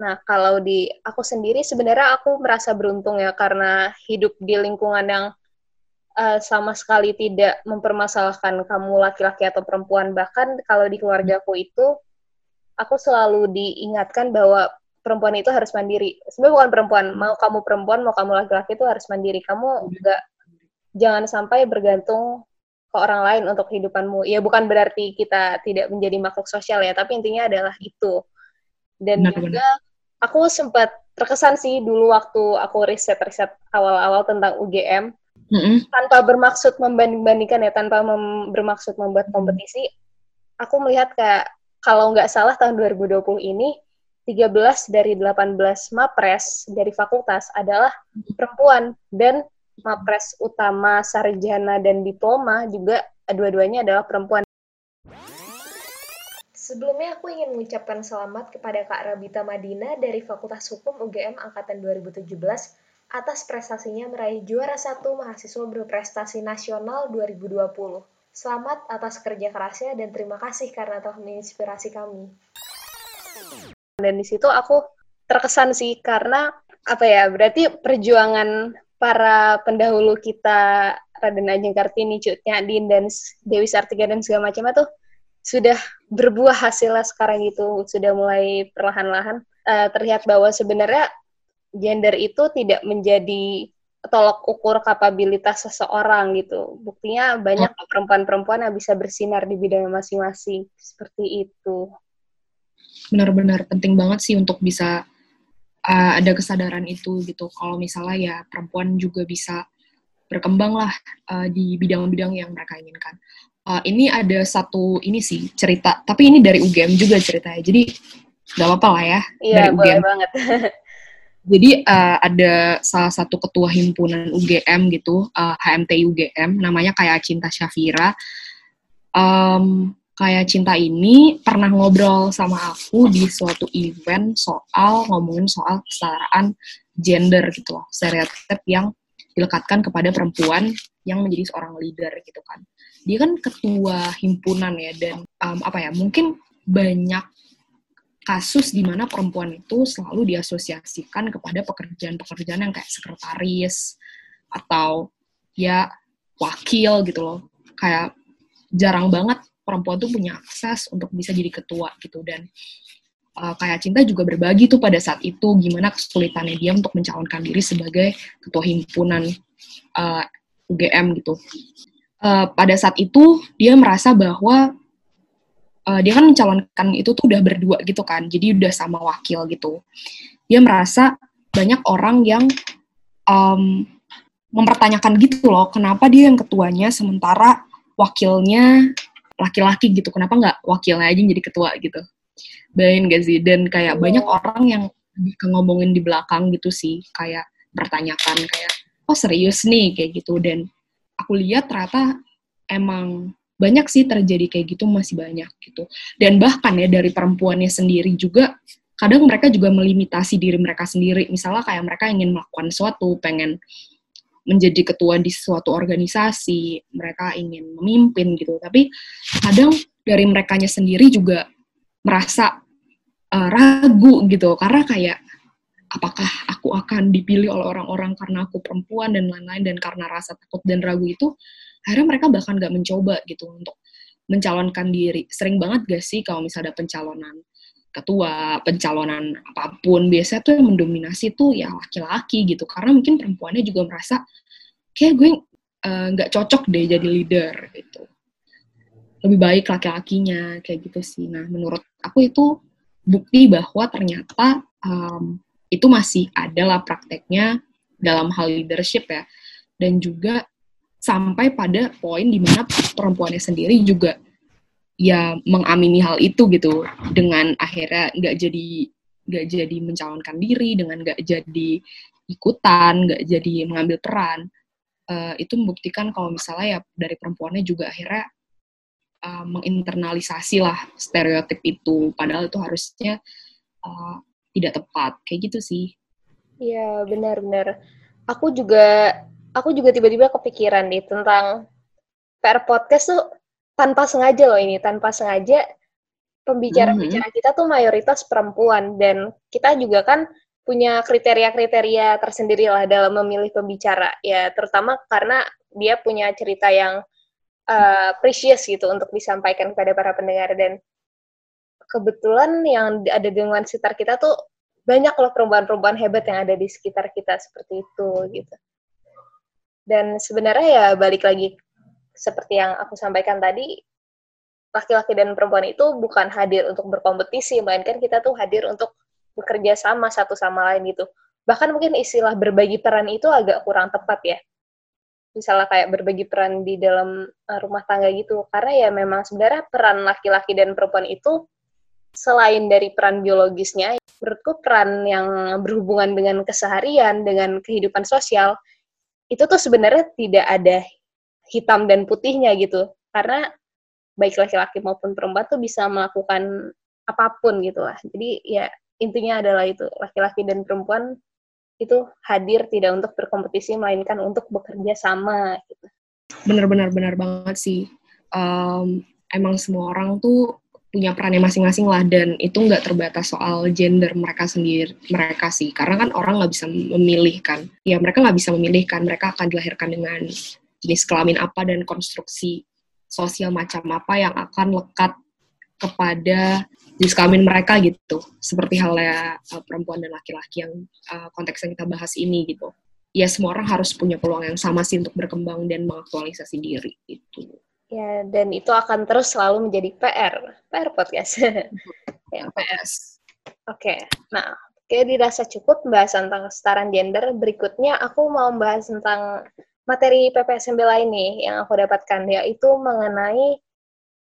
Nah, kalau di aku sendiri sebenarnya aku merasa beruntung ya karena hidup di lingkungan yang uh, sama sekali tidak mempermasalahkan kamu laki-laki atau perempuan. Bahkan kalau di keluargaku itu aku selalu diingatkan bahwa perempuan itu harus mandiri. Sebenarnya bukan perempuan, mau kamu perempuan, mau kamu laki-laki itu harus mandiri. Kamu juga jangan sampai bergantung ke orang lain untuk kehidupanmu. Ya bukan berarti kita tidak menjadi makhluk sosial ya, tapi intinya adalah itu. Dan benar, juga aku sempat terkesan sih dulu waktu aku riset-riset awal-awal tentang UGM, mm-hmm. tanpa bermaksud membanding-bandingkan ya, tanpa mem- bermaksud membuat kompetisi, aku melihat kayak kalau nggak salah tahun 2020 ini 13 dari 18 mapres dari fakultas adalah perempuan dan mapres utama sarjana dan diploma juga dua-duanya adalah perempuan. Sebelumnya aku ingin mengucapkan selamat kepada Kak Rabita Madina dari Fakultas Hukum UGM Angkatan 2017 atas prestasinya meraih juara satu mahasiswa berprestasi nasional 2020. Selamat atas kerja kerasnya dan terima kasih karena telah menginspirasi kami. Dan di situ aku terkesan sih karena apa ya berarti perjuangan para pendahulu kita Raden Ajeng Kartini, Cut Nyadin, dan Dewi Sartika dan segala macam itu sudah berbuah hasilnya sekarang itu sudah mulai perlahan-lahan uh, terlihat bahwa sebenarnya gender itu tidak menjadi tolok ukur kapabilitas seseorang gitu. Buktinya banyak oh. perempuan-perempuan yang bisa bersinar di bidang masing-masing seperti itu. Benar-benar penting banget sih untuk bisa uh, ada kesadaran itu gitu. Kalau misalnya ya perempuan juga bisa berkembang lah uh, di bidang-bidang yang mereka inginkan. Uh, ini ada satu ini sih cerita, tapi ini dari UGM juga ceritanya. Jadi nggak apa-apa lah ya iya, dari boleh UGM. banget. Jadi uh, ada salah satu ketua himpunan UGM gitu, uh, HMT UGM, namanya kayak Cinta Syafira. Um, kayak cinta ini pernah ngobrol sama aku di suatu event soal ngomongin soal kesetaraan gender gitu loh, stereotip yang dilekatkan kepada perempuan yang menjadi seorang leader gitu kan. Dia kan ketua himpunan ya dan um, apa ya mungkin banyak kasus di mana perempuan itu selalu diasosiasikan kepada pekerjaan-pekerjaan yang kayak sekretaris atau ya wakil gitu loh. Kayak jarang banget perempuan tuh punya akses untuk bisa jadi ketua gitu dan uh, kayak Cinta juga berbagi tuh pada saat itu gimana kesulitannya dia untuk mencalonkan diri sebagai ketua himpunan uh, UGM gitu. Uh, pada saat itu dia merasa bahwa uh, dia kan mencalonkan itu tuh udah berdua gitu kan, jadi udah sama wakil gitu. Dia merasa banyak orang yang um, mempertanyakan gitu loh, kenapa dia yang ketuanya sementara wakilnya laki-laki gitu, kenapa nggak wakilnya aja jadi ketua gitu. Bayangin gak sih? Dan kayak oh. banyak orang yang ngomongin di belakang gitu sih, kayak pertanyakan kayak, oh serius nih kayak gitu. Dan aku lihat ternyata emang banyak sih terjadi kayak gitu masih banyak gitu. Dan bahkan ya dari perempuannya sendiri juga kadang mereka juga melimitasi diri mereka sendiri. Misalnya kayak mereka ingin melakukan sesuatu pengen menjadi ketua di suatu organisasi mereka ingin memimpin gitu. Tapi kadang dari merekanya sendiri juga merasa uh, ragu gitu. Karena kayak apakah aku akan dipilih oleh orang-orang karena aku perempuan dan lain-lain dan karena rasa takut dan ragu itu akhirnya mereka bahkan gak mencoba gitu untuk mencalonkan diri. Sering banget gak sih kalau misalnya ada pencalonan ketua, pencalonan apa pun, biasanya tuh yang mendominasi tuh ya laki-laki gitu. Karena mungkin perempuannya juga merasa, kayak gue eh, nggak uh, cocok deh jadi leader gitu. Lebih baik laki-lakinya, kayak gitu sih. Nah, menurut aku itu bukti bahwa ternyata um, itu masih adalah prakteknya dalam hal leadership ya. Dan juga sampai pada poin di mana perempuannya sendiri juga ya mengamini hal itu gitu dengan akhirnya nggak jadi nggak jadi mencalonkan diri dengan nggak jadi ikutan nggak jadi mengambil peran uh, itu membuktikan kalau misalnya ya dari perempuannya juga akhirnya uh, menginternalisasi lah stereotip itu padahal itu harusnya uh, tidak tepat kayak gitu sih. Iya benar-benar aku juga aku juga tiba-tiba kepikiran nih tentang PR podcast tuh tanpa sengaja loh ini, tanpa sengaja pembicara-pembicara mm-hmm. kita tuh mayoritas perempuan dan kita juga kan punya kriteria-kriteria tersendiri lah dalam memilih pembicara. Ya terutama karena dia punya cerita yang uh, precious gitu untuk disampaikan kepada para pendengar dan kebetulan yang ada di lingkungan sekitar kita tuh banyak loh perempuan-perempuan hebat yang ada di sekitar kita seperti itu gitu. Dan sebenarnya ya balik lagi seperti yang aku sampaikan tadi, laki-laki dan perempuan itu bukan hadir untuk berkompetisi, melainkan kita tuh hadir untuk bekerja sama satu sama lain gitu. Bahkan mungkin istilah berbagi peran itu agak kurang tepat ya. Misalnya kayak berbagi peran di dalam eh, rumah tangga gitu. Karena ya memang sebenarnya peran laki-laki dan perempuan itu selain dari peran biologisnya, menurutku peran yang berhubungan dengan keseharian, dengan kehidupan sosial, itu tuh sebenarnya tidak ada hitam dan putihnya gitu. Karena baik laki-laki maupun perempuan tuh bisa melakukan apa pun gitu lah. Jadi ya intinya adalah itu laki-laki dan perempuan itu hadir tidak untuk berkompetisi melainkan untuk bekerja sama gitu. Benar-benar benar banget sih. Um, emang semua orang tuh punya perannya masing-masing lah dan itu nggak terbatas soal gender mereka sendiri mereka sih. Karena kan orang nggak bisa memilih kan. Ya mereka nggak bisa memilih kan. Mereka akan dilahirkan dengan jenis kelamin apa dan konstruksi sosial macam apa yang akan lekat kepada jenis kelamin mereka gitu. Seperti halnya uh, perempuan dan laki-laki yang uh, konteks yang kita bahas ini gitu. Ya semua orang harus punya peluang yang sama sih untuk berkembang dan mengaktualisasi diri itu Ya, dan itu akan terus selalu menjadi PR, PR podcast. ya, PS. Oke, okay. nah, kayak dirasa cukup membahas tentang kesetaraan gender. Berikutnya aku mau membahas tentang materi PPSMB lain nih yang aku dapatkan, yaitu mengenai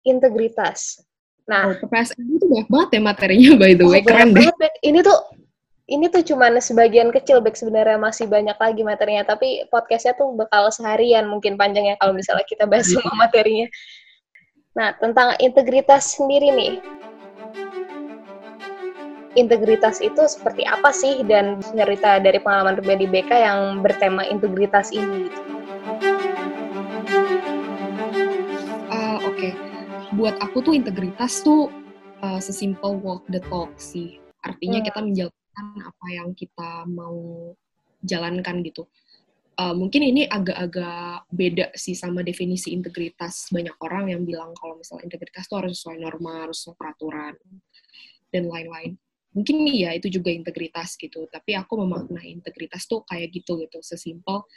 integritas. Nah, oh, PPSMB itu banyak banget ya materinya, by the way. Oh, Keren deh. Ini tuh ini tuh cuma sebagian kecil baik sebenarnya masih banyak lagi materinya tapi podcastnya tuh bakal seharian mungkin panjangnya kalau misalnya kita bahas iya. semua materinya nah tentang integritas sendiri nih integritas itu seperti apa sih dan cerita dari pengalaman pribadi BK yang bertema integritas ini uh, oke okay. buat aku tuh integritas tuh uh, sesimpel walk the talk sih. Artinya Hmm. kita menjalankan apa yang kita mau jalankan gitu. Uh, mungkin ini agak-agak beda sih sama definisi integritas. Banyak orang yang bilang kalau misalnya integritas itu harus sesuai norma, harus sesuai peraturan, dan lain-lain. Mungkin ya itu juga integritas gitu. Tapi aku memaknai integritas tuh kayak gitu gitu, sesimpel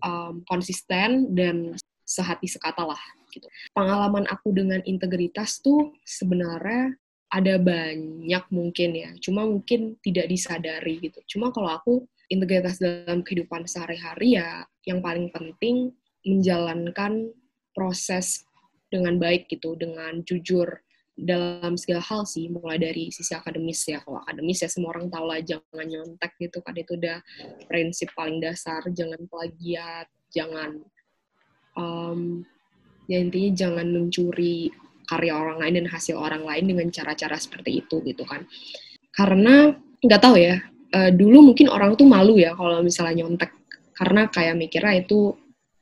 um, konsisten dan sehati sekata lah gitu. Pengalaman aku dengan integritas tuh sebenarnya ada banyak mungkin ya, cuma mungkin tidak disadari gitu. Cuma kalau aku integritas dalam kehidupan sehari-hari ya yang paling penting menjalankan proses dengan baik gitu, dengan jujur dalam segala hal sih, mulai dari sisi akademis ya. Kalau akademis ya semua orang tahu lah jangan nyontek gitu kan, itu udah prinsip paling dasar, jangan plagiat, jangan um, ya intinya jangan mencuri karya orang lain dan hasil orang lain dengan cara-cara seperti itu gitu kan. Karena nggak tahu ya, uh, dulu mungkin orang tuh malu ya kalau misalnya nyontek karena kayak mikirnya itu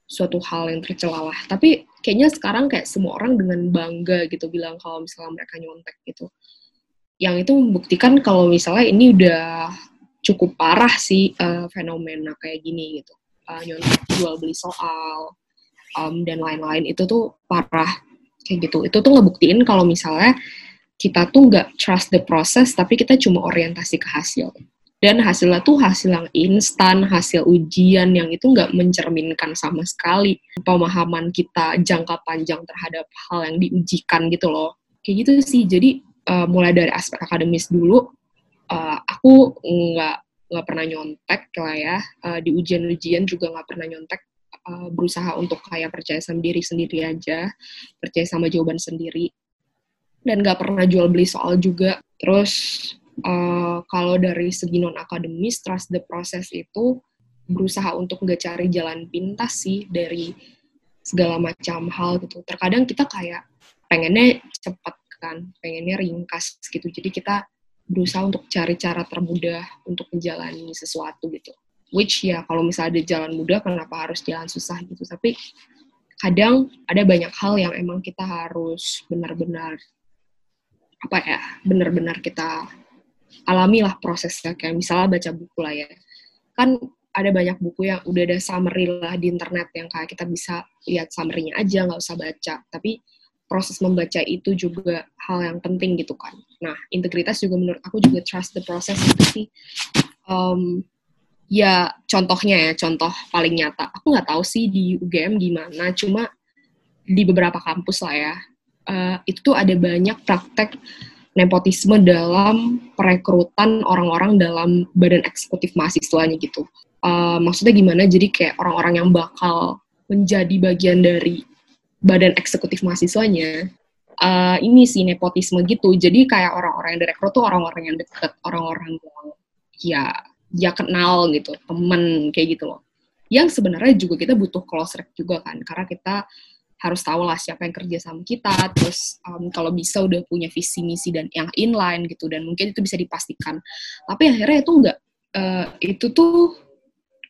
suatu hal yang tercela lah. Tapi kayaknya sekarang kayak semua orang dengan bangga gitu bilang kalau misalnya mereka nyontek gitu. Yang itu membuktikan kalau misalnya ini udah cukup parah sih uh, fenomena kayak gini gitu. Uh, nyontek jual beli soal um, dan lain-lain itu tuh parah kayak gitu. Itu tuh ngebuktiin kalau misalnya kita tuh nggak trust the process tapi kita cuma orientasi ke hasil dan hasilnya tuh hasil yang instan, hasil ujian yang itu nggak mencerminkan sama sekali pemahaman kita jangka panjang terhadap hal yang diujikan gitu loh. Kayak gitu sih, jadi uh, mulai dari aspek akademis dulu, uh, aku nggak nggak pernah nyontek lah ya, uh, di ujian-ujian juga nggak pernah nyontek, uh, berusaha untuk kayak percaya sama diri sendiri aja, percaya sama jawaban sendiri, dan nggak pernah jual beli soal juga. Terus uh, kalau dari segi non akademis trust the process itu berusaha untuk nggak cari jalan pintas sih dari segala macam hal gitu. Terkadang kita kayak pengennya cepat kan pengennya ringkas gitu. Jadi kita berusaha untuk cari cara termudah untuk menjalani sesuatu gitu which ya kalau misalnya ada jalan mudah kenapa harus jalan susah gitu. Tapi kadang ada banyak hal yang emang kita harus benar-benar apa ya benar-benar kita alamilah prosesnya. Kayak misalnya baca buku lah ya. Kan ada banyak buku yang udah ada summary lah di internet yang kayak kita bisa lihat summary-nya aja nggak usah baca. Tapi proses membaca itu juga hal yang penting gitu kan. Nah integritas juga menurut aku juga trust the process. Itu sih um, ya contohnya ya contoh paling nyata aku nggak tahu sih di UGM gimana cuma di beberapa kampus lah ya uh, itu ada banyak praktek nepotisme dalam perekrutan orang-orang dalam badan eksekutif mahasiswanya gitu. Uh, maksudnya gimana? Jadi kayak orang-orang yang bakal menjadi bagian dari badan eksekutif mahasiswanya, uh, ini sih nepotisme gitu. Jadi kayak orang-orang yang direkrut tuh orang-orang yang deket, orang-orang yang ya ya kenal gitu, temen kayak gitu loh. Yang sebenarnya juga kita butuh close rec juga kan, karena kita harus tahu lah siapa yang kerja sama kita, terus um, kalau bisa udah punya visi misi dan yang inline gitu, dan mungkin itu bisa dipastikan. Tapi akhirnya itu enggak, uh, itu tuh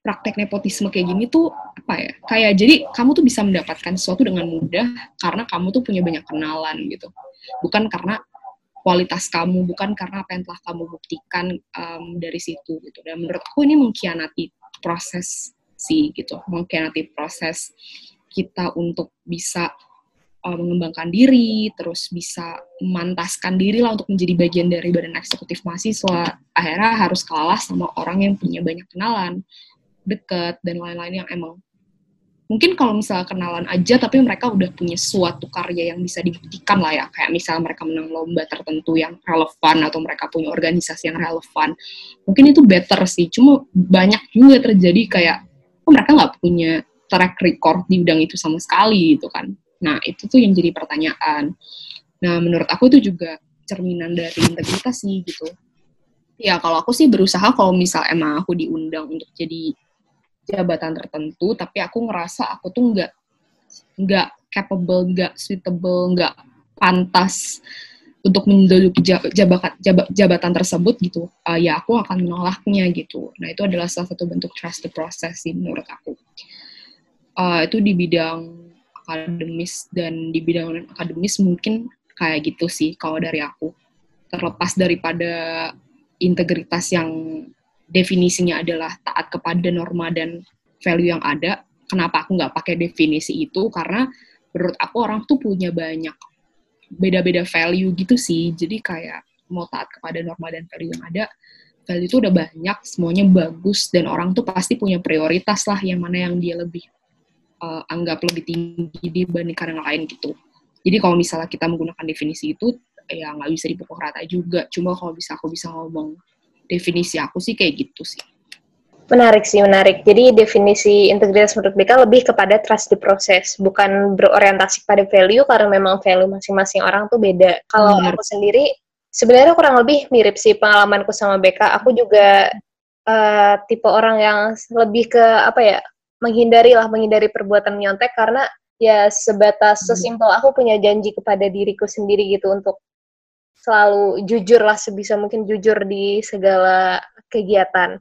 praktek nepotisme kayak gini tuh apa ya? Kayak jadi kamu tuh bisa mendapatkan sesuatu dengan mudah karena kamu tuh punya banyak kenalan gitu, bukan karena kualitas kamu, bukan karena apa yang telah kamu buktikan um, dari situ gitu. Dan menurut aku ini mengkhianati proses sih gitu, mengkhianati proses kita untuk bisa uh, mengembangkan diri, terus bisa memantaskan diri lah untuk menjadi bagian dari badan eksekutif mahasiswa. Akhirnya harus kalah sama orang yang punya banyak kenalan, deket, dan lain-lain yang emang mungkin kalau misalnya kenalan aja tapi mereka udah punya suatu karya yang bisa dibuktikan lah ya kayak misalnya mereka menang lomba tertentu yang relevan atau mereka punya organisasi yang relevan mungkin itu better sih cuma banyak juga terjadi kayak oh, mereka nggak punya track record di bidang itu sama sekali gitu kan. Nah, itu tuh yang jadi pertanyaan. Nah, menurut aku itu juga cerminan dari integritas sih gitu. Ya, kalau aku sih berusaha kalau misal emang aku diundang untuk jadi jabatan tertentu, tapi aku ngerasa aku tuh nggak nggak capable, nggak suitable, nggak pantas untuk menduduki jabatan, jabatan tersebut gitu, uh, ya aku akan menolaknya gitu. Nah, itu adalah salah satu bentuk trust the process sih menurut aku. Uh, itu di bidang akademis dan di bidang akademis mungkin kayak gitu sih kalau dari aku. Terlepas daripada integritas yang definisinya adalah taat kepada norma dan value yang ada. Kenapa aku nggak pakai definisi itu? Karena menurut aku orang tuh punya banyak beda-beda value gitu sih. Jadi kayak mau taat kepada norma dan value yang ada value itu udah banyak semuanya bagus dan orang tuh pasti punya prioritas lah yang mana yang dia lebih uh, anggap lebih tinggi dibandingkan yang lain gitu. Jadi kalau misalnya kita menggunakan definisi itu ya nggak bisa dipukul rata juga. Cuma kalau bisa aku bisa ngomong definisi aku sih kayak gitu sih Menarik sih, menarik. Jadi definisi integritas menurut BK lebih kepada trust the process, bukan berorientasi pada value karena memang value masing-masing orang tuh beda. Kalau hmm. aku sendiri, sebenarnya kurang lebih mirip sih pengalamanku sama BK. Aku juga uh, tipe orang yang lebih ke apa ya, menghindari lah, menghindari perbuatan nyontek karena ya sebatas hmm. sesimpel aku punya janji kepada diriku sendiri gitu untuk selalu jujur lah sebisa mungkin jujur di segala kegiatan.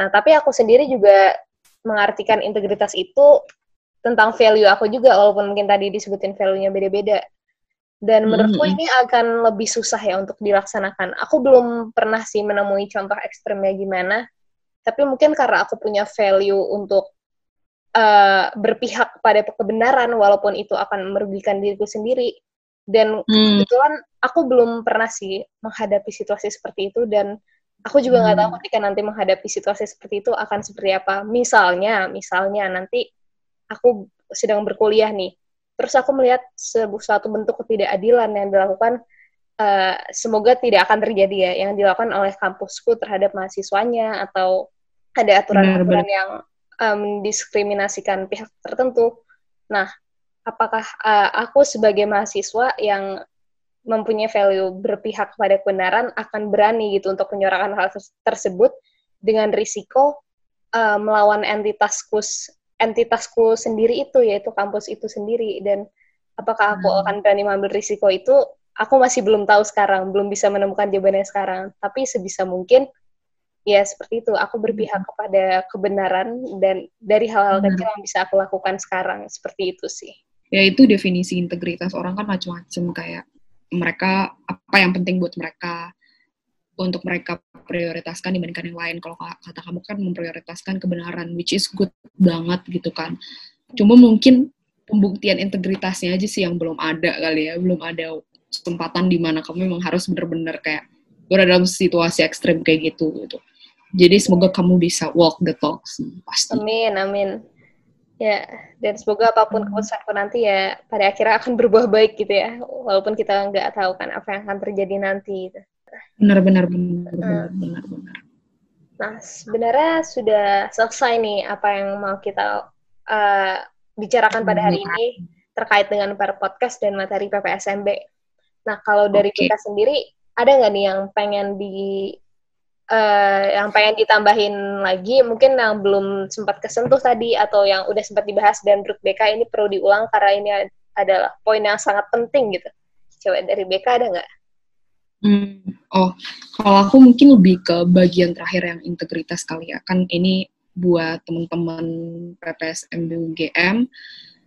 Nah, tapi aku sendiri juga mengartikan integritas itu tentang value aku juga, walaupun mungkin tadi disebutin value-nya beda-beda. Dan menurutku mm -hmm. ini akan lebih susah ya untuk dilaksanakan. Aku belum pernah sih menemui contoh ekstremnya gimana, tapi mungkin karena aku punya value untuk uh, berpihak pada kebenaran, walaupun itu akan merugikan diriku sendiri, dan hmm. kebetulan aku belum pernah sih menghadapi situasi seperti itu dan aku juga nggak hmm. tahu ketika nanti menghadapi situasi seperti itu akan seperti apa. Misalnya, misalnya nanti aku sedang berkuliah nih, terus aku melihat sebuah suatu bentuk ketidakadilan yang dilakukan, uh, semoga tidak akan terjadi ya, yang dilakukan oleh kampusku terhadap mahasiswanya atau ada aturan-aturan yang um, mendiskriminasikan pihak tertentu. Nah, apakah uh, aku sebagai mahasiswa yang mempunyai value berpihak pada kebenaran akan berani gitu untuk menyuarakan hal tersebut dengan risiko uh, melawan entitasku entitasku sendiri itu yaitu kampus itu sendiri dan apakah aku hmm. akan berani mengambil risiko itu aku masih belum tahu sekarang belum bisa menemukan jawabannya sekarang tapi sebisa mungkin ya seperti itu aku berpihak hmm. kepada kebenaran dan dari hal-hal hmm. kecil yang bisa aku lakukan sekarang seperti itu sih ya itu definisi integritas orang kan macam-macam kayak mereka apa yang penting buat mereka untuk mereka prioritaskan dibandingkan yang lain. Kalau kata kamu kan memprioritaskan kebenaran which is good banget gitu kan. Cuma mungkin pembuktian integritasnya aja sih yang belum ada kali ya belum ada kesempatan di mana kamu memang harus benar-benar kayak berada dalam situasi ekstrim kayak gitu gitu. Jadi semoga kamu bisa walk the talk sih pasti. Amin amin Ya, dan semoga apa pun hmm. keputusanku nanti ya pada akhirnya akan berbuah baik gitu ya, walaupun kita nggak tahu kan apa yang akan terjadi nanti. Gitu. Benar, benar, benar, hmm. benar, benar, benar. Nah, sebenarnya sudah selesai nih apa yang mau kita uh, bicarakan pada hari ini terkait dengan per podcast dan materi PPSMB. Nah, kalau dari okay. kita sendiri, ada nggak nih yang pengen di uh, yang pengen ditambahin lagi mungkin yang belum sempat kesentuh tadi atau yang udah sempat dibahas dan menurut BK ini perlu diulang karena ini adalah poin yang sangat penting gitu. Coba dari BK ada nggak? Hmm, oh, kalau aku mungkin lebih ke bagian terakhir yang integritas kali ya. Kan ini buat teman-teman PPS MBUGM.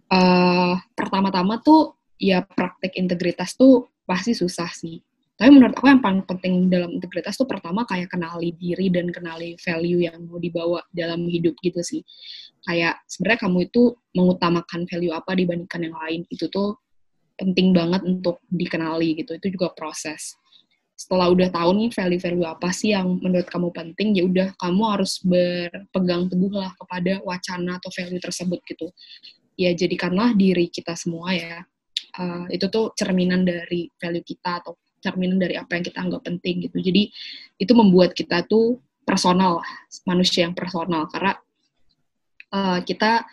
Uh, eh, pertama-tama tuh ya praktek integritas tuh pasti susah sih tapi menurut aku yang paling penting dalam integritas tuh pertama kayak kenali diri dan kenali value yang mau dibawa dalam hidup gitu sih. Kayak sebenarnya kamu itu mengutamakan value apa dibandingkan yang lain itu tuh penting banget untuk dikenali gitu. Itu juga proses. Setelah udah tahu nih value-value apa sih yang menurut kamu penting, ya udah kamu harus berpegang teguh lah kepada wacana atau value tersebut gitu. Ya jadikanlah diri kita semua ya. Uh, itu tuh cerminan dari value kita atau cerminan dari apa yang kita anggap penting gitu. Jadi itu membuat kita tuh personal lah, manusia yang personal karena uh, kita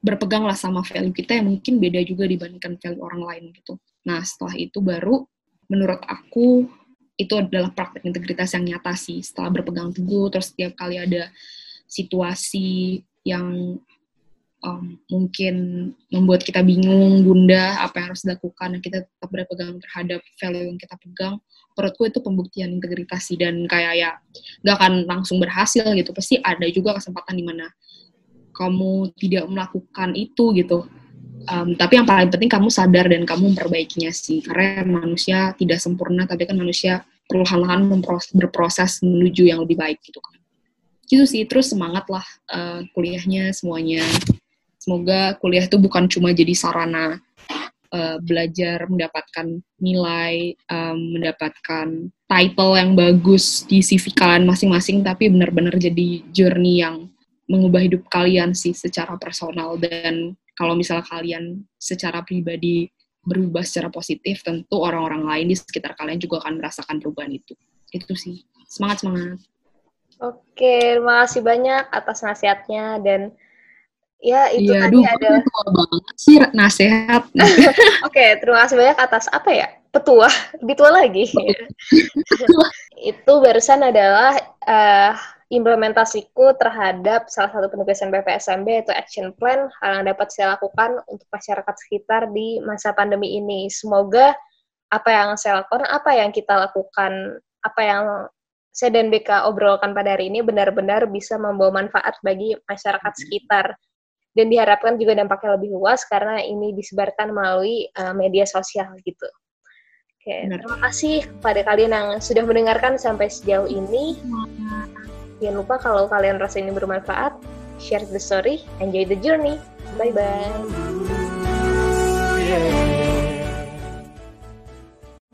berpegang lah sama value kita yang mungkin beda juga dibandingkan value orang lain gitu. Nah setelah itu baru menurut aku itu adalah praktek integritas yang nyata sih. Setelah berpegang teguh, terus setiap kali ada situasi yang um, mungkin membuat kita bingung, bunda, apa yang harus dilakukan, dan kita tetap berpegang terhadap value yang kita pegang, menurutku itu pembuktian integritas sih, dan kayak ya gak akan langsung berhasil gitu, pasti ada juga kesempatan di mana kamu tidak melakukan itu gitu. Um, tapi yang paling penting kamu sadar dan kamu memperbaikinya sih, karena manusia tidak sempurna, tapi kan manusia perlahan-lahan berproses menuju yang lebih baik gitu kan. Gitu sih, terus semangat lah uh, kuliahnya semuanya. Semoga kuliah itu bukan cuma jadi sarana uh, belajar, mendapatkan nilai, um, mendapatkan title yang bagus di CV kalian masing-masing, tapi benar-benar jadi journey yang mengubah hidup kalian sih secara personal dan kalau misalnya kalian secara pribadi berubah secara positif, tentu orang-orang lain di sekitar kalian juga akan merasakan perubahan itu. Itu sih. Semangat, semangat. Oke, terima kasih banyak atas nasihatnya dan ya itu iya, tadi aduh, ada tua banget sih nasihat. Oke, terima kasih banyak atas apa ya? Petua, lebih tua lagi. itu barusan adalah uh, implementasiku terhadap salah satu penugasan BPSMB yaitu action plan hal yang dapat saya lakukan untuk masyarakat sekitar di masa pandemi ini. Semoga apa yang saya lakukan, apa yang kita lakukan, apa yang saya dan BK obrolkan pada hari ini benar-benar bisa membawa manfaat bagi masyarakat sekitar. Dan diharapkan juga dampaknya lebih luas karena ini disebarkan melalui uh, media sosial gitu. Oke, terima kasih kepada kalian yang sudah mendengarkan sampai sejauh ini. Jangan lupa kalau kalian rasa ini bermanfaat, share the story, enjoy the journey. Bye-bye.